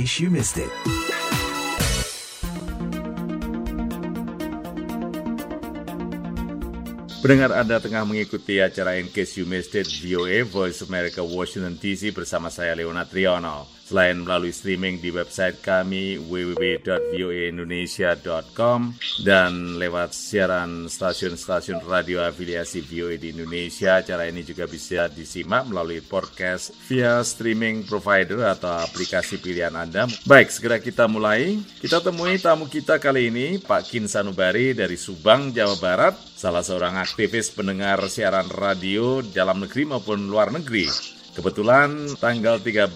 case you missed it. Pendengar Anda tengah mengikuti acara In Case You Missed It VOA Voice America Washington DC bersama saya Leona Triono. Selain melalui streaming di website kami www.voaindonesia.com dan lewat siaran stasiun-stasiun radio afiliasi VOA di Indonesia, acara ini juga bisa disimak melalui podcast via streaming provider atau aplikasi pilihan Anda. Baik, segera kita mulai. Kita temui tamu kita kali ini, Pak Kin Sanubari dari Subang, Jawa Barat, salah seorang aktivis pendengar siaran radio dalam negeri maupun luar negeri. Kebetulan tanggal 13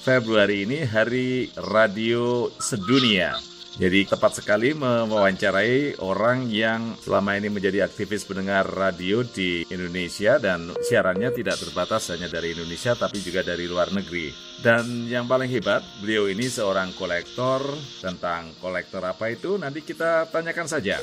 Februari ini hari radio sedunia. Jadi tepat sekali mewawancarai orang yang selama ini menjadi aktivis pendengar radio di Indonesia dan siarannya tidak terbatas hanya dari Indonesia tapi juga dari luar negeri. Dan yang paling hebat, beliau ini seorang kolektor tentang kolektor apa itu nanti kita tanyakan saja.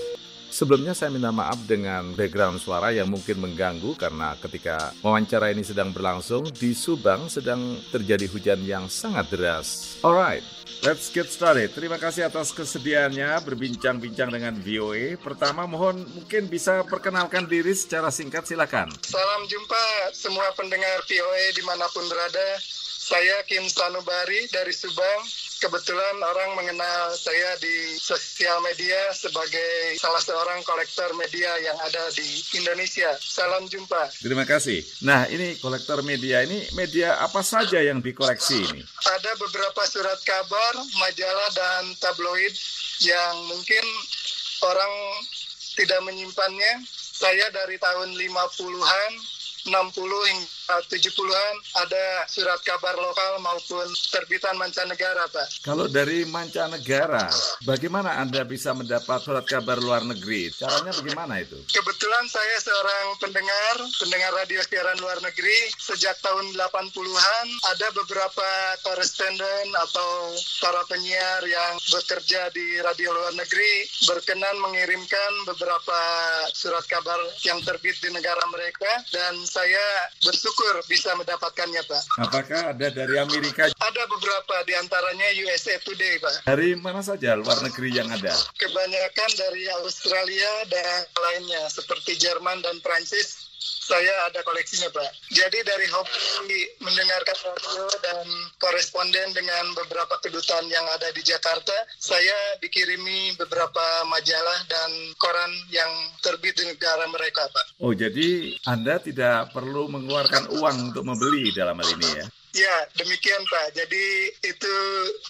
Sebelumnya saya minta maaf dengan background suara yang mungkin mengganggu karena ketika wawancara ini sedang berlangsung di Subang sedang terjadi hujan yang sangat deras. Alright, let's get started. Terima kasih atas kesediaannya berbincang-bincang dengan VOA. Pertama mohon mungkin bisa perkenalkan diri secara singkat silakan. Salam jumpa semua pendengar VOA di mana pun berada. Saya Kim Sanubari dari Subang kebetulan orang mengenal saya di sosial media sebagai salah seorang kolektor media yang ada di Indonesia. Salam jumpa. Terima kasih. Nah, ini kolektor media ini media apa saja yang dikoleksi ini? Ada beberapa surat kabar, majalah dan tabloid yang mungkin orang tidak menyimpannya. Saya dari tahun 50-an 60 hingga 70-an ada surat kabar lokal maupun terbitan mancanegara, Pak. Kalau dari mancanegara, bagaimana Anda bisa mendapat surat kabar luar negeri? Caranya bagaimana itu? Kebetulan saya seorang pendengar, pendengar radio siaran luar negeri. Sejak tahun 80-an ada beberapa koresponden atau para penyiar yang bekerja di radio luar negeri berkenan mengirimkan beberapa surat kabar yang terbit di negara mereka dan saya bersyukur bisa mendapatkannya, Pak. Apakah ada dari Amerika? Ada beberapa, di antaranya USA Today, Pak. Dari mana saja luar negeri yang ada? Kebanyakan dari Australia dan lainnya, seperti Jerman dan Prancis saya ada koleksinya Pak. Jadi dari hobi mendengarkan radio dan koresponden dengan beberapa kedutaan yang ada di Jakarta, saya dikirimi beberapa majalah dan koran yang terbit di negara mereka Pak. Oh jadi Anda tidak perlu mengeluarkan uang untuk membeli dalam hal ini ya? Ya, demikian Pak. Jadi itu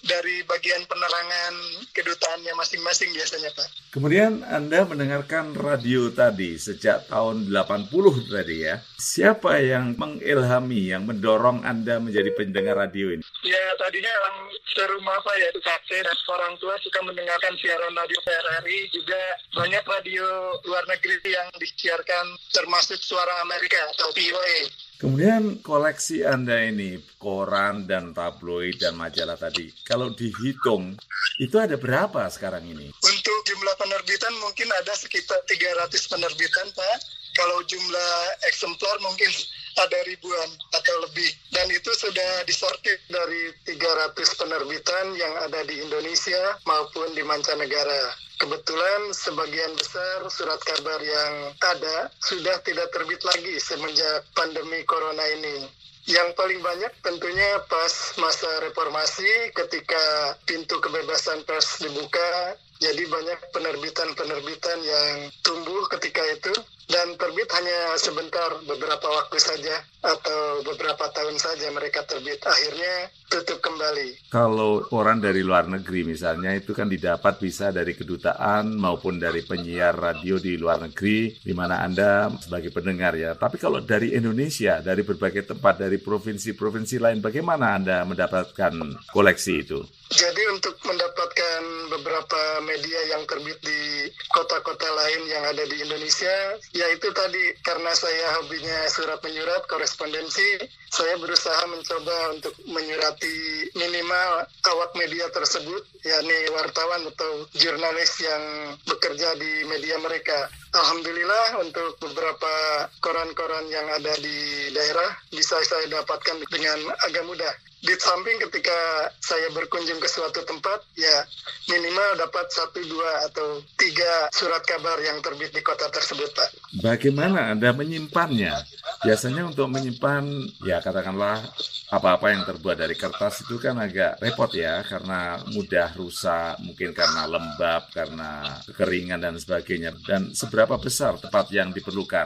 dari bagian penerangan kedutaannya masing-masing biasanya Pak. Kemudian Anda mendengarkan radio tadi sejak tahun 80 tadi ya. Siapa yang mengilhami, yang mendorong Anda menjadi pendengar radio ini? Ya, tadinya orang serumah Pak ya, kakek dan orang tua suka mendengarkan siaran radio PRRI. Juga banyak radio luar negeri yang disiarkan termasuk suara Amerika atau VOA. Kemudian koleksi Anda ini, koran dan tabloid dan majalah tadi, kalau dihitung, itu ada berapa sekarang ini? Untuk jumlah penerbitan mungkin ada sekitar 300 penerbitan, Pak. Kalau jumlah eksemplar mungkin ada ribuan atau lebih. Dan itu sudah disortir dari 300 penerbitan yang ada di Indonesia maupun di mancanegara. Kebetulan sebagian besar surat kabar yang ada sudah tidak terbit lagi semenjak pandemi corona ini. Yang paling banyak tentunya pas masa reformasi ketika pintu kebebasan pers dibuka, jadi banyak penerbitan-penerbitan yang tumbuh ketika itu dan terbit hanya sebentar beberapa waktu saja atau beberapa tahun saja mereka terbit akhirnya tutup kembali. Kalau orang dari luar negeri misalnya itu kan didapat bisa dari kedutaan maupun dari penyiar radio di luar negeri di mana Anda sebagai pendengar ya. Tapi kalau dari Indonesia dari berbagai tempat dari provinsi-provinsi lain bagaimana Anda mendapatkan koleksi itu? Jadi untuk mendapatkan beberapa media yang terbit di kota-kota lain yang ada di Indonesia, yaitu tadi karena saya hobinya surat menyurat, korespondensi, saya berusaha mencoba untuk menyurati minimal awak media tersebut, yakni wartawan atau jurnalis yang bekerja di media mereka. Alhamdulillah untuk beberapa koran-koran yang ada di daerah bisa saya dapatkan dengan agak mudah. Di samping ketika saya berkunjung ke suatu tempat, ya minimal dapat satu, dua, atau tiga surat kabar yang terbit di kota tersebut, Pak. Bagaimana Anda menyimpannya? Biasanya untuk menyimpan, ya katakanlah apa-apa yang terbuat dari kertas itu kan agak repot ya, karena mudah rusak, mungkin karena lembab, karena kekeringan dan sebagainya. Dan seberapa besar tempat yang diperlukan?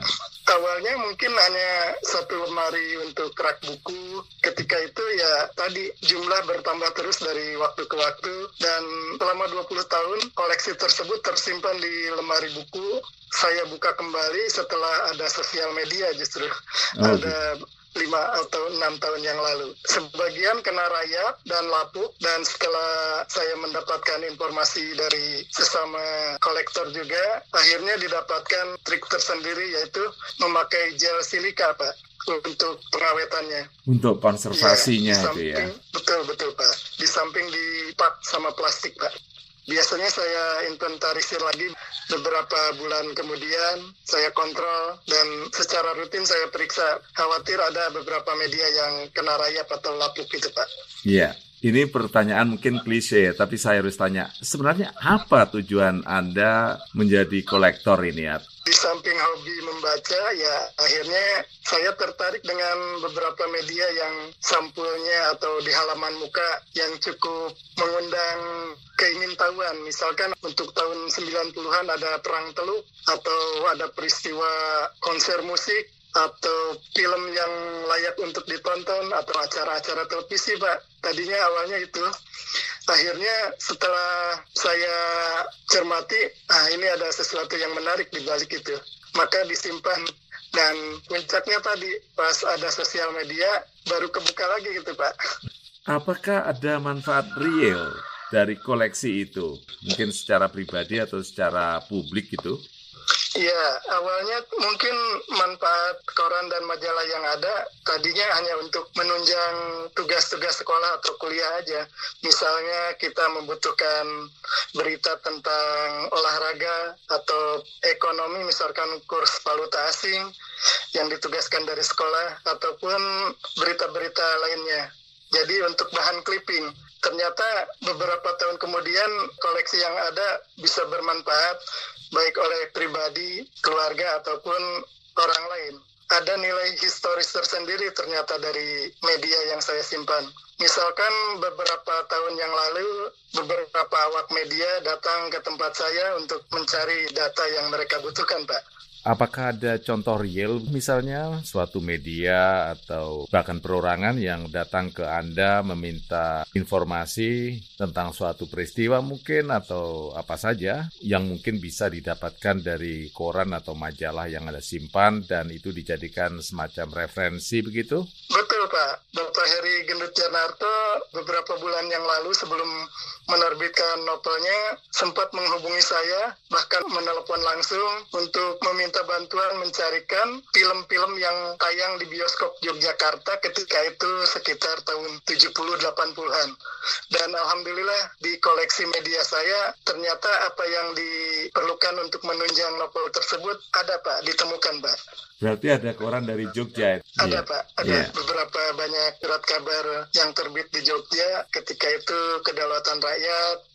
Awalnya mungkin hanya satu lemari untuk rak buku. Ketika itu ya tadi jumlah bertambah terus dari waktu ke waktu. Dan selama 20 tahun koleksi tersebut tersimpan di lemari buku. Saya buka kembali setelah ada sosial media justru. Oh, ada lima atau enam tahun yang lalu. Sebagian kena rayap dan lapuk dan setelah saya mendapatkan informasi dari sesama kolektor juga, akhirnya didapatkan trik tersendiri yaitu memakai gel silika, Pak untuk pengawetannya. Untuk konservasinya ya, itu ya. Betul betul Pak. Di samping dipak sama plastik Pak. Biasanya saya inventarisir lagi beberapa bulan kemudian, saya kontrol dan secara rutin saya periksa. Khawatir ada beberapa media yang kena rayap atau lapuk gitu Pak. Iya. Ini pertanyaan mungkin klise, tapi saya harus tanya, sebenarnya apa tujuan Anda menjadi kolektor ini? Di samping hobi membaca, ya akhirnya saya tertarik dengan beberapa media yang sampulnya atau di halaman muka yang cukup mengundang keingintahuan. Misalkan untuk tahun 90-an ada Perang Teluk, atau ada peristiwa konser musik, atau film yang layak untuk ditonton atau acara-acara televisi pak tadinya awalnya itu akhirnya setelah saya cermati ah ini ada sesuatu yang menarik di balik itu. Maka disimpan. Dan puncaknya tadi pas ada sosial media baru kebuka lagi gitu pak. Apakah ada manfaat real dari koleksi itu? Mungkin secara pribadi atau secara publik gitu Iya, awalnya mungkin manfaat koran dan majalah yang ada tadinya hanya untuk menunjang tugas-tugas sekolah atau kuliah aja. Misalnya kita membutuhkan berita tentang olahraga atau ekonomi, misalkan kurs valuta asing yang ditugaskan dari sekolah ataupun berita-berita lainnya. Jadi untuk bahan clipping ternyata beberapa tahun kemudian koleksi yang ada bisa bermanfaat baik oleh pribadi, keluarga ataupun orang lain. Ada nilai historis tersendiri ternyata dari media yang saya simpan. Misalkan beberapa tahun yang lalu, beberapa awak media datang ke tempat saya untuk mencari data yang mereka butuhkan, Pak. Apakah ada contoh real misalnya suatu media atau bahkan perorangan yang datang ke Anda meminta informasi tentang suatu peristiwa mungkin atau apa saja yang mungkin bisa didapatkan dari koran atau majalah yang Anda simpan dan itu dijadikan semacam referensi begitu? Betul Pak. Dr. Heri Gendut Janarto beberapa bulan yang lalu sebelum menerbitkan novelnya sempat menghubungi saya bahkan menelpon langsung untuk meminta bantuan mencarikan film-film yang tayang di bioskop Yogyakarta ketika itu sekitar tahun 70-80-an dan alhamdulillah di koleksi media saya ternyata apa yang diperlukan untuk menunjang novel tersebut ada Pak ditemukan Pak Berarti ada koran dari Jogja. Ada ya. Pak, ada ya. beberapa banyak surat kabar yang terbit di Jogja. Ketika itu kedaulatan rakyat,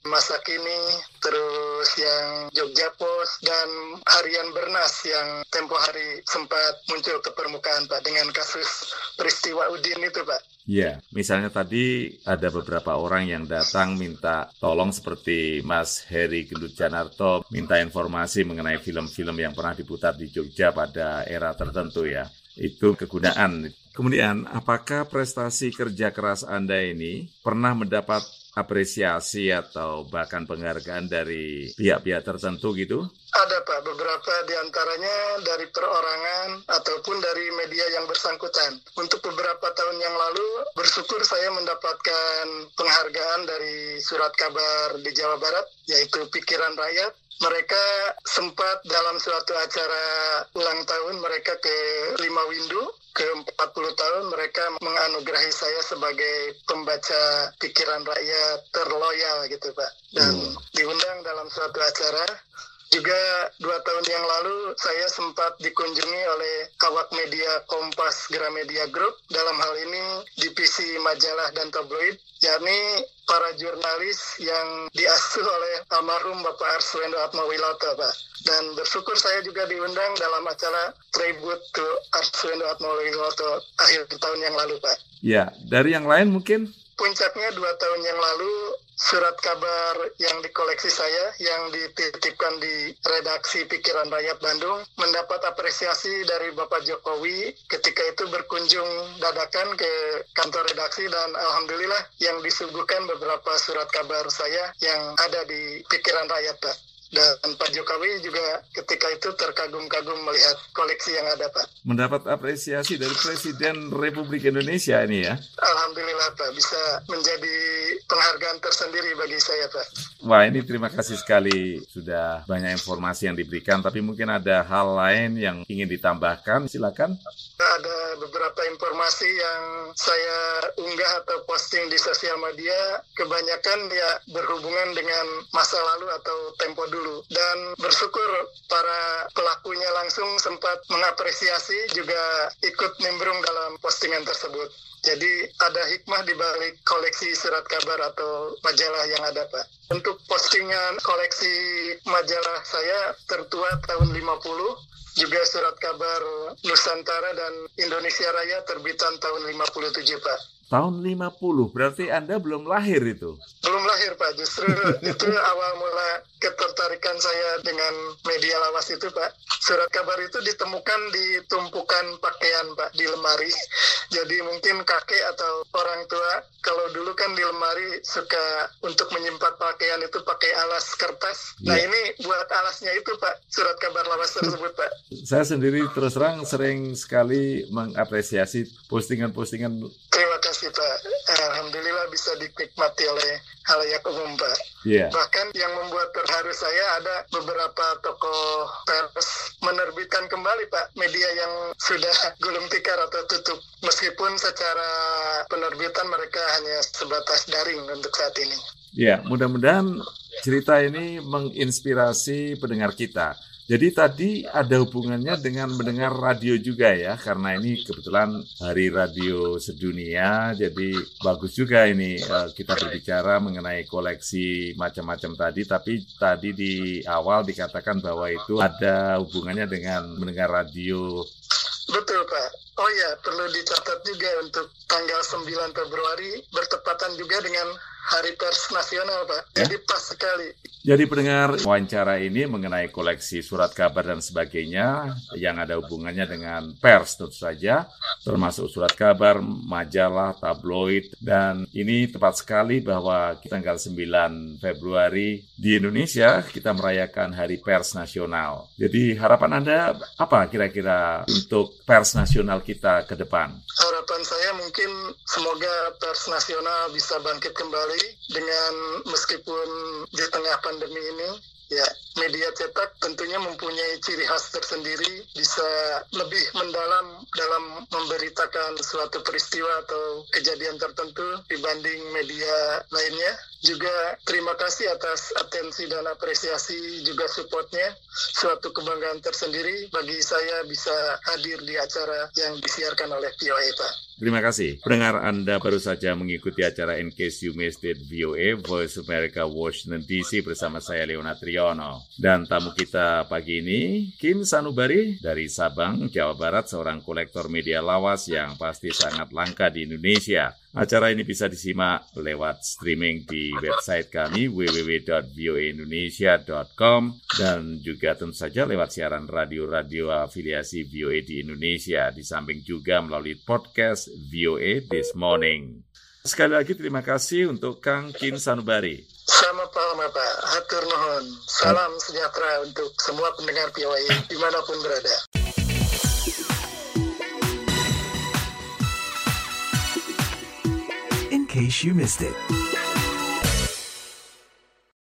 masa kini, terus yang Jogja Post dan harian Bernas yang tempo hari sempat muncul ke permukaan Pak dengan kasus peristiwa Udin itu Pak. Ya, misalnya tadi ada beberapa orang yang datang minta tolong seperti Mas Heri Gendut Janarto minta informasi mengenai film-film yang pernah diputar di Jogja pada era tertentu ya. Itu kegunaan. Kemudian, apakah prestasi kerja keras Anda ini pernah mendapat apresiasi atau bahkan penghargaan dari pihak-pihak tertentu gitu? Ada Pak, beberapa di antaranya dari perorangan ataupun dari media yang bersangkutan. Untuk beberapa tahun yang lalu, bersyukur saya mendapatkan penghargaan dari surat kabar di Jawa Barat, yaitu Pikiran Rakyat. Mereka sempat dalam suatu acara ulang tahun mereka ke Lima Windu ke 40 tahun mereka menganugerahi saya sebagai pembaca pikiran rakyat terloyal gitu Pak. Dan hmm. diundang dalam suatu acara Juga dua tahun yang lalu saya sempat dikunjungi oleh kawak media Kompas Gramedia Group dalam hal ini divisi majalah dan tabloid, yakni para jurnalis yang diasuh oleh almarhum Bapak Arswendo Atmawiloto, Pak. Dan bersyukur saya juga diundang dalam acara tribute to Arswendo Atmawiloto akhir tahun yang lalu, Pak. Ya, dari yang lain mungkin? Puncaknya dua tahun yang lalu surat kabar yang dikoleksi saya yang dititipkan di redaksi Pikiran Rakyat Bandung mendapat apresiasi dari Bapak Jokowi ketika itu berkunjung dadakan ke kantor redaksi dan alhamdulillah yang disuguhkan beberapa surat kabar saya yang ada di Pikiran Rakyat Pak. Dan Pak Jokowi juga ketika itu terkagum-kagum melihat koleksi yang ada, Pak. Mendapat apresiasi dari Presiden Republik Indonesia ini ya? Alhamdulillah, Pak. Bisa menjadi penghargaan tersendiri bagi saya, Pak. Wah, ini terima kasih sekali sudah banyak informasi yang diberikan, tapi mungkin ada hal lain yang ingin ditambahkan, silakan. Ada beberapa informasi yang saya unggah atau posting di sosial media, kebanyakan ya berhubungan dengan masa lalu atau tempo dulu. Dan bersyukur para pelakunya langsung sempat mengapresiasi juga ikut nimbrung dalam postingan tersebut. Jadi ada hikmah di balik koleksi surat kabar atau majalah yang ada, Pak. Untuk postingan koleksi majalah saya tertua tahun 50, juga surat kabar Nusantara dan Indonesia Raya terbitan tahun 57, Pak. Tahun 50, berarti Anda belum lahir itu? Belum lahir, Pak. Justru itu awal mula ketertarikan saya dengan media lawas itu, Pak. Surat kabar itu ditemukan di tumpukan pakaian, Pak, di lemari. Jadi mungkin kakek atau orang tua, kalau dulu kan di lemari suka untuk menyimpan pakaian itu pakai alas kertas. Nah Iya. ini buat alasnya itu, Pak, surat kabar lawas tersebut, Pak. Saya sendiri terus terang sering sekali mengapresiasi postingan-postingan Terima kasih, Pak. Alhamdulillah bisa dinikmati oleh halayak umum, Pak. ya. Bahkan yang membuat terharu saya ada beberapa tokoh pers menerbitkan kembali Pak media yang sudah gulung tikar atau tutup. Meskipun secara penerbitan mereka hanya sebatas daring untuk saat ini. Ya, mudah-mudahan cerita ini menginspirasi pendengar kita. Jadi tadi ada hubungannya dengan mendengar radio juga ya, karena ini kebetulan Hari Radio Sedunia, jadi bagus juga ini eh, kita berbicara mengenai koleksi macam-macam tadi, tapi tadi di awal dikatakan bahwa itu ada hubungannya dengan mendengar radio. Betul Pak. Oh ya, perlu dicatat juga untuk tanggal 9 Februari bertepatan juga dengan Hari Pers Nasional Pak. Ya. Jadi pas sekali. Jadi pendengar wawancara ini mengenai koleksi surat kabar dan sebagainya yang ada hubungannya dengan pers tentu saja, termasuk surat kabar, majalah, tabloid, dan ini tepat sekali bahwa tanggal 9 Februari di Indonesia kita merayakan Hari Pers Nasional. Jadi harapan Anda apa kira-kira untuk pers nasional kita ke depan? Harapan saya mungkin semoga pers nasional bisa bangkit kembali dengan meskipun di tengah pandemi ini ya media cetak tentunya mempunyai ciri khas tersendiri bisa lebih mendalam dalam memberitakan suatu peristiwa atau kejadian tertentu dibanding media lainnya juga terima kasih atas atensi dan apresiasi juga supportnya suatu kebanggaan tersendiri bagi saya bisa hadir di acara yang disiarkan oleh VOA Pak. Terima kasih. Pendengar Anda baru saja mengikuti acara In Case You Missed It VOA Voice America Washington DC bersama saya Leona Triono. Dan tamu kita pagi ini, Kim Sanubari dari Sabang, Jawa Barat, seorang kolektor media lawas yang pasti sangat langka di Indonesia. Acara ini bisa disimak lewat streaming di website kami www.voaindonesia.com dan juga tentu saja lewat siaran radio-radio afiliasi VOA di Indonesia, di samping juga melalui podcast VOA This Morning. Sekali lagi terima kasih untuk Kang Kim Sanubari. Sama Pak Pak, hatur nuhun. Salam sejahtera untuk semua pendengar VOA di mana pun berada. Case you missed it.